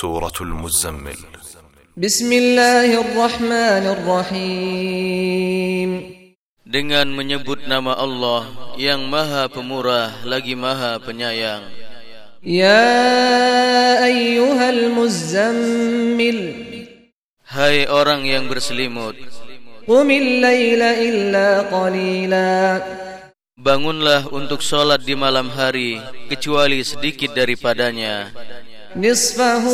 سورة المزمل بسم الله الرحمن الرحيم Dengan menyebut nama Allah yang maha pemurah lagi maha penyayang يا أيها المزمل Hai orang yang berselimut قم الليل إلا قليلا Bangunlah untuk solat di malam hari Kecuali sedikit daripadanya نصفه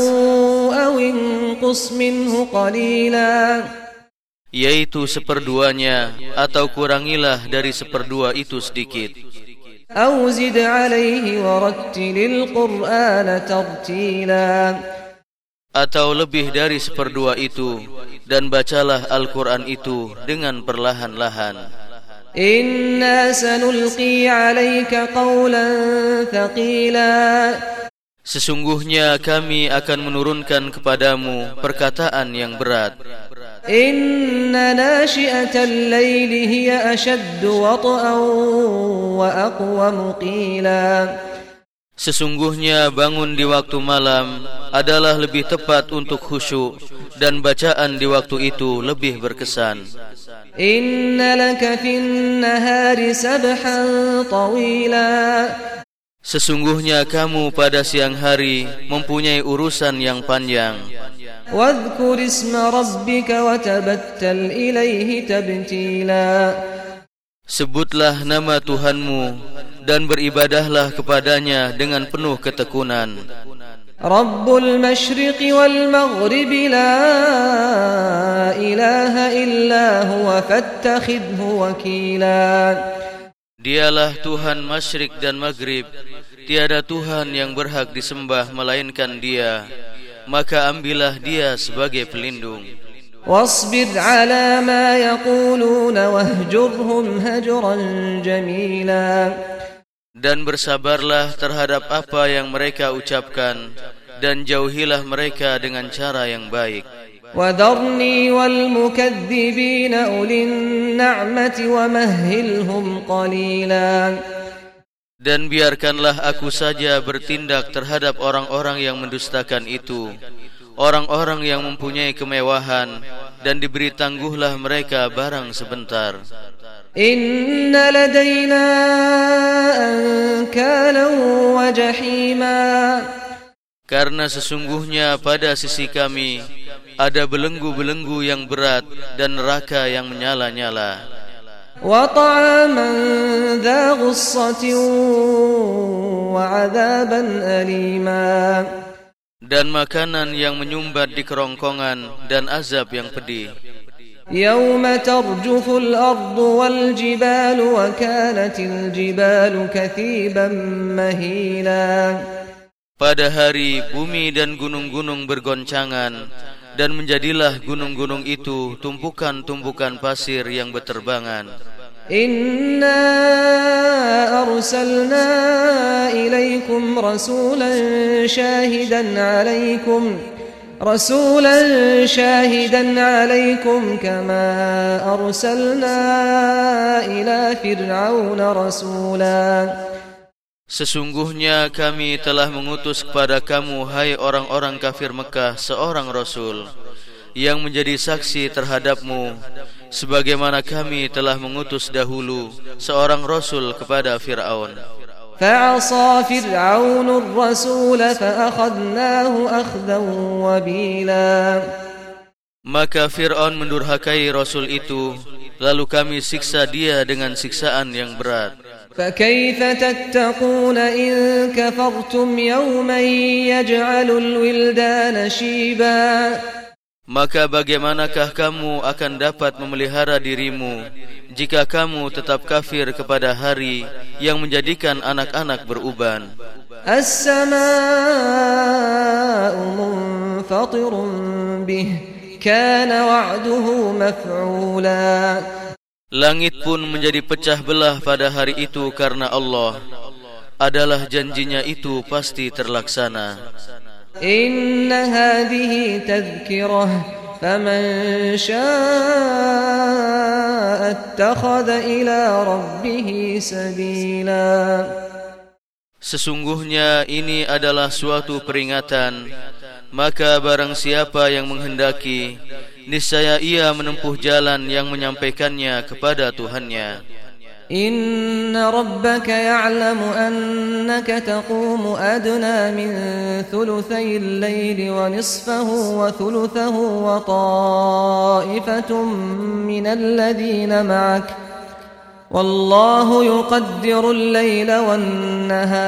أو انقص منه قليلا Yaitu seperduanya Atau kurangilah dari seperdua itu sedikit أو زد عليه ورتل القرآن ترتيلا Atau lebih dari seperdua itu Dan bacalah Al-Quran itu dengan perlahan-lahan إنا سنلقي عليك قولا ثقيلا Sesungguhnya kami akan menurunkan kepadamu perkataan yang berat. Inna nashi'atal layli hiya ashaddu wat'an wa aqwa muqila. Sesungguhnya bangun di waktu malam adalah lebih tepat untuk khusyuk dan bacaan di waktu itu lebih berkesan. Inna laka fin nahari sabhan tawila. Sesungguhnya kamu pada siang hari mempunyai urusan yang panjang. واذكر اسم ربك وتبتل إليه تبتيلا Sebutlah nama Tuhanmu dan beribadahlah kepadanya dengan penuh ketekunan. رب المشرق والمغرب لا إله إلا هو فاتخذه وكيلا Dialah Tuhan masyrik dan maghrib. Tiada Tuhan yang berhak disembah melainkan dia. Maka ambillah dia sebagai pelindung. Wasbir ala ma yaquluna wahjurhum hajran jamila. Dan bersabarlah terhadap apa yang mereka ucapkan dan jauhilah mereka dengan cara yang baik. وذرني والمكذبين أولي النعمة ومهلهم قليلا Dan biarkanlah aku saja bertindak terhadap orang-orang yang mendustakan itu Orang-orang yang mempunyai kemewahan Dan diberi tangguhlah mereka barang sebentar إن لدينا أنكالا وجحيما Karena sesungguhnya pada sisi kami Ada belenggu-belenggu yang berat Dan neraka yang menyala-nyala وطعاما ذا غصة وعذابا أليما Dan makanan yang menyumbat di kerongkongan Dan azab yang pedih يوم ترجف الأرض والجبال وكانت الجبال كثيبا مهيلا Pada hari bumi dan gunung-gunung bergoncangan dan menjadilah gunung-gunung itu tumpukan-tumpukan pasir yang berterbangan. Inna arsalna ilaikum rasulan shahidan alaikum rasulan shahidan alaikum kama arsalna ila fir'auna rasulan Sesungguhnya kami telah mengutus kepada kamu Hai orang-orang kafir Mekah Seorang Rasul Yang menjadi saksi terhadapmu Sebagaimana kami telah mengutus dahulu Seorang Rasul kepada Fir'aun فعصى فرعون الرسول فأخذناه أخذا وبيلا Maka Fir'aun mendurhakai Rasul itu Lalu kami siksa dia dengan siksaan yang berat فكيف تتقون إن كفرتم يوما يجعل الولدان شيبا Maka bagaimanakah kamu akan dapat memelihara dirimu Jika kamu tetap kafir kepada hari Yang menjadikan anak-anak beruban السماء منفطر به كان وعده مفعولا Langit pun menjadi pecah belah pada hari itu karena Allah Adalah janjinya itu pasti terlaksana إن هذه تذكرة فمن شاء اتخذ إلى ربه سبيلا Sesungguhnya ini adalah suatu peringatan Maka barang siapa yang menghendaki niscaya ia menempuh jalan yang menyampaikannya kepada Tuhannya. Inna rabbaka ya'lamu annaka taqumu adna min thuluthay al-layli wa nisfahu wa thuluthahu wa ta'ifatun min alladhina ma'aka والله يقدر الليل والنهار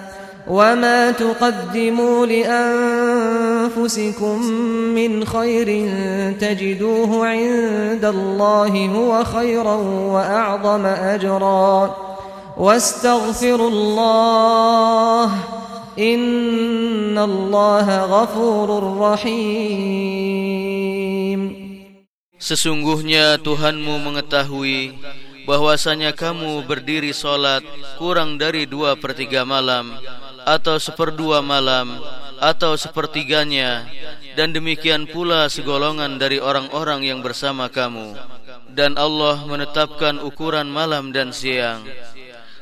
وما تقدموا لأنفسكم من خير تجدوه عند الله هو خيرا وأعظم أجرا واستغفروا الله إن الله غفور رحيم Sesungguhnya Tuhanmu mengetahui bahwasanya kamu berdiri solat kurang dari dua pertiga malam atau seperdua malam atau sepertiganya dan demikian pula segolongan dari orang-orang yang bersama kamu. Dan Allah menetapkan ukuran malam dan siang.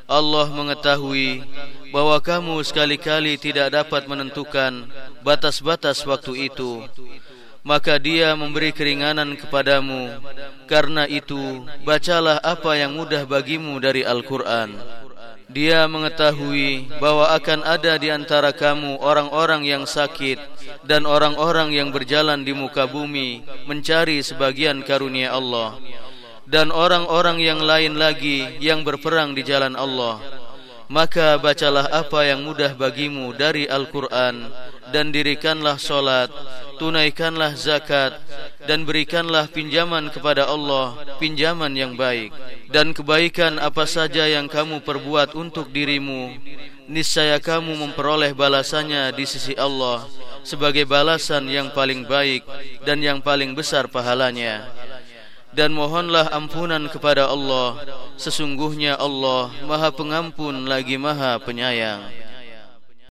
Allah mengetahui bahwa kamu sekali-kali tidak dapat menentukan batas-batas waktu itu. Maka dia memberi keringanan kepadamu. Karena itu bacalah apa yang mudah bagimu dari Al-Qur'an dia mengetahui bahwa akan ada di antara kamu orang-orang yang sakit dan orang-orang yang berjalan di muka bumi mencari sebagian karunia Allah. Dan orang-orang yang lain lagi yang berperang di jalan Allah maka bacalah apa yang mudah bagimu dari Al-Quran dan dirikanlah solat, tunaikanlah zakat dan berikanlah pinjaman kepada Allah, pinjaman yang baik. Dan kebaikan apa saja yang kamu perbuat untuk dirimu, niscaya kamu memperoleh balasannya di sisi Allah sebagai balasan yang paling baik dan yang paling besar pahalanya dan mohonlah ampunan kepada Allah. Sesungguhnya Allah Maha Pengampun lagi Maha Penyayang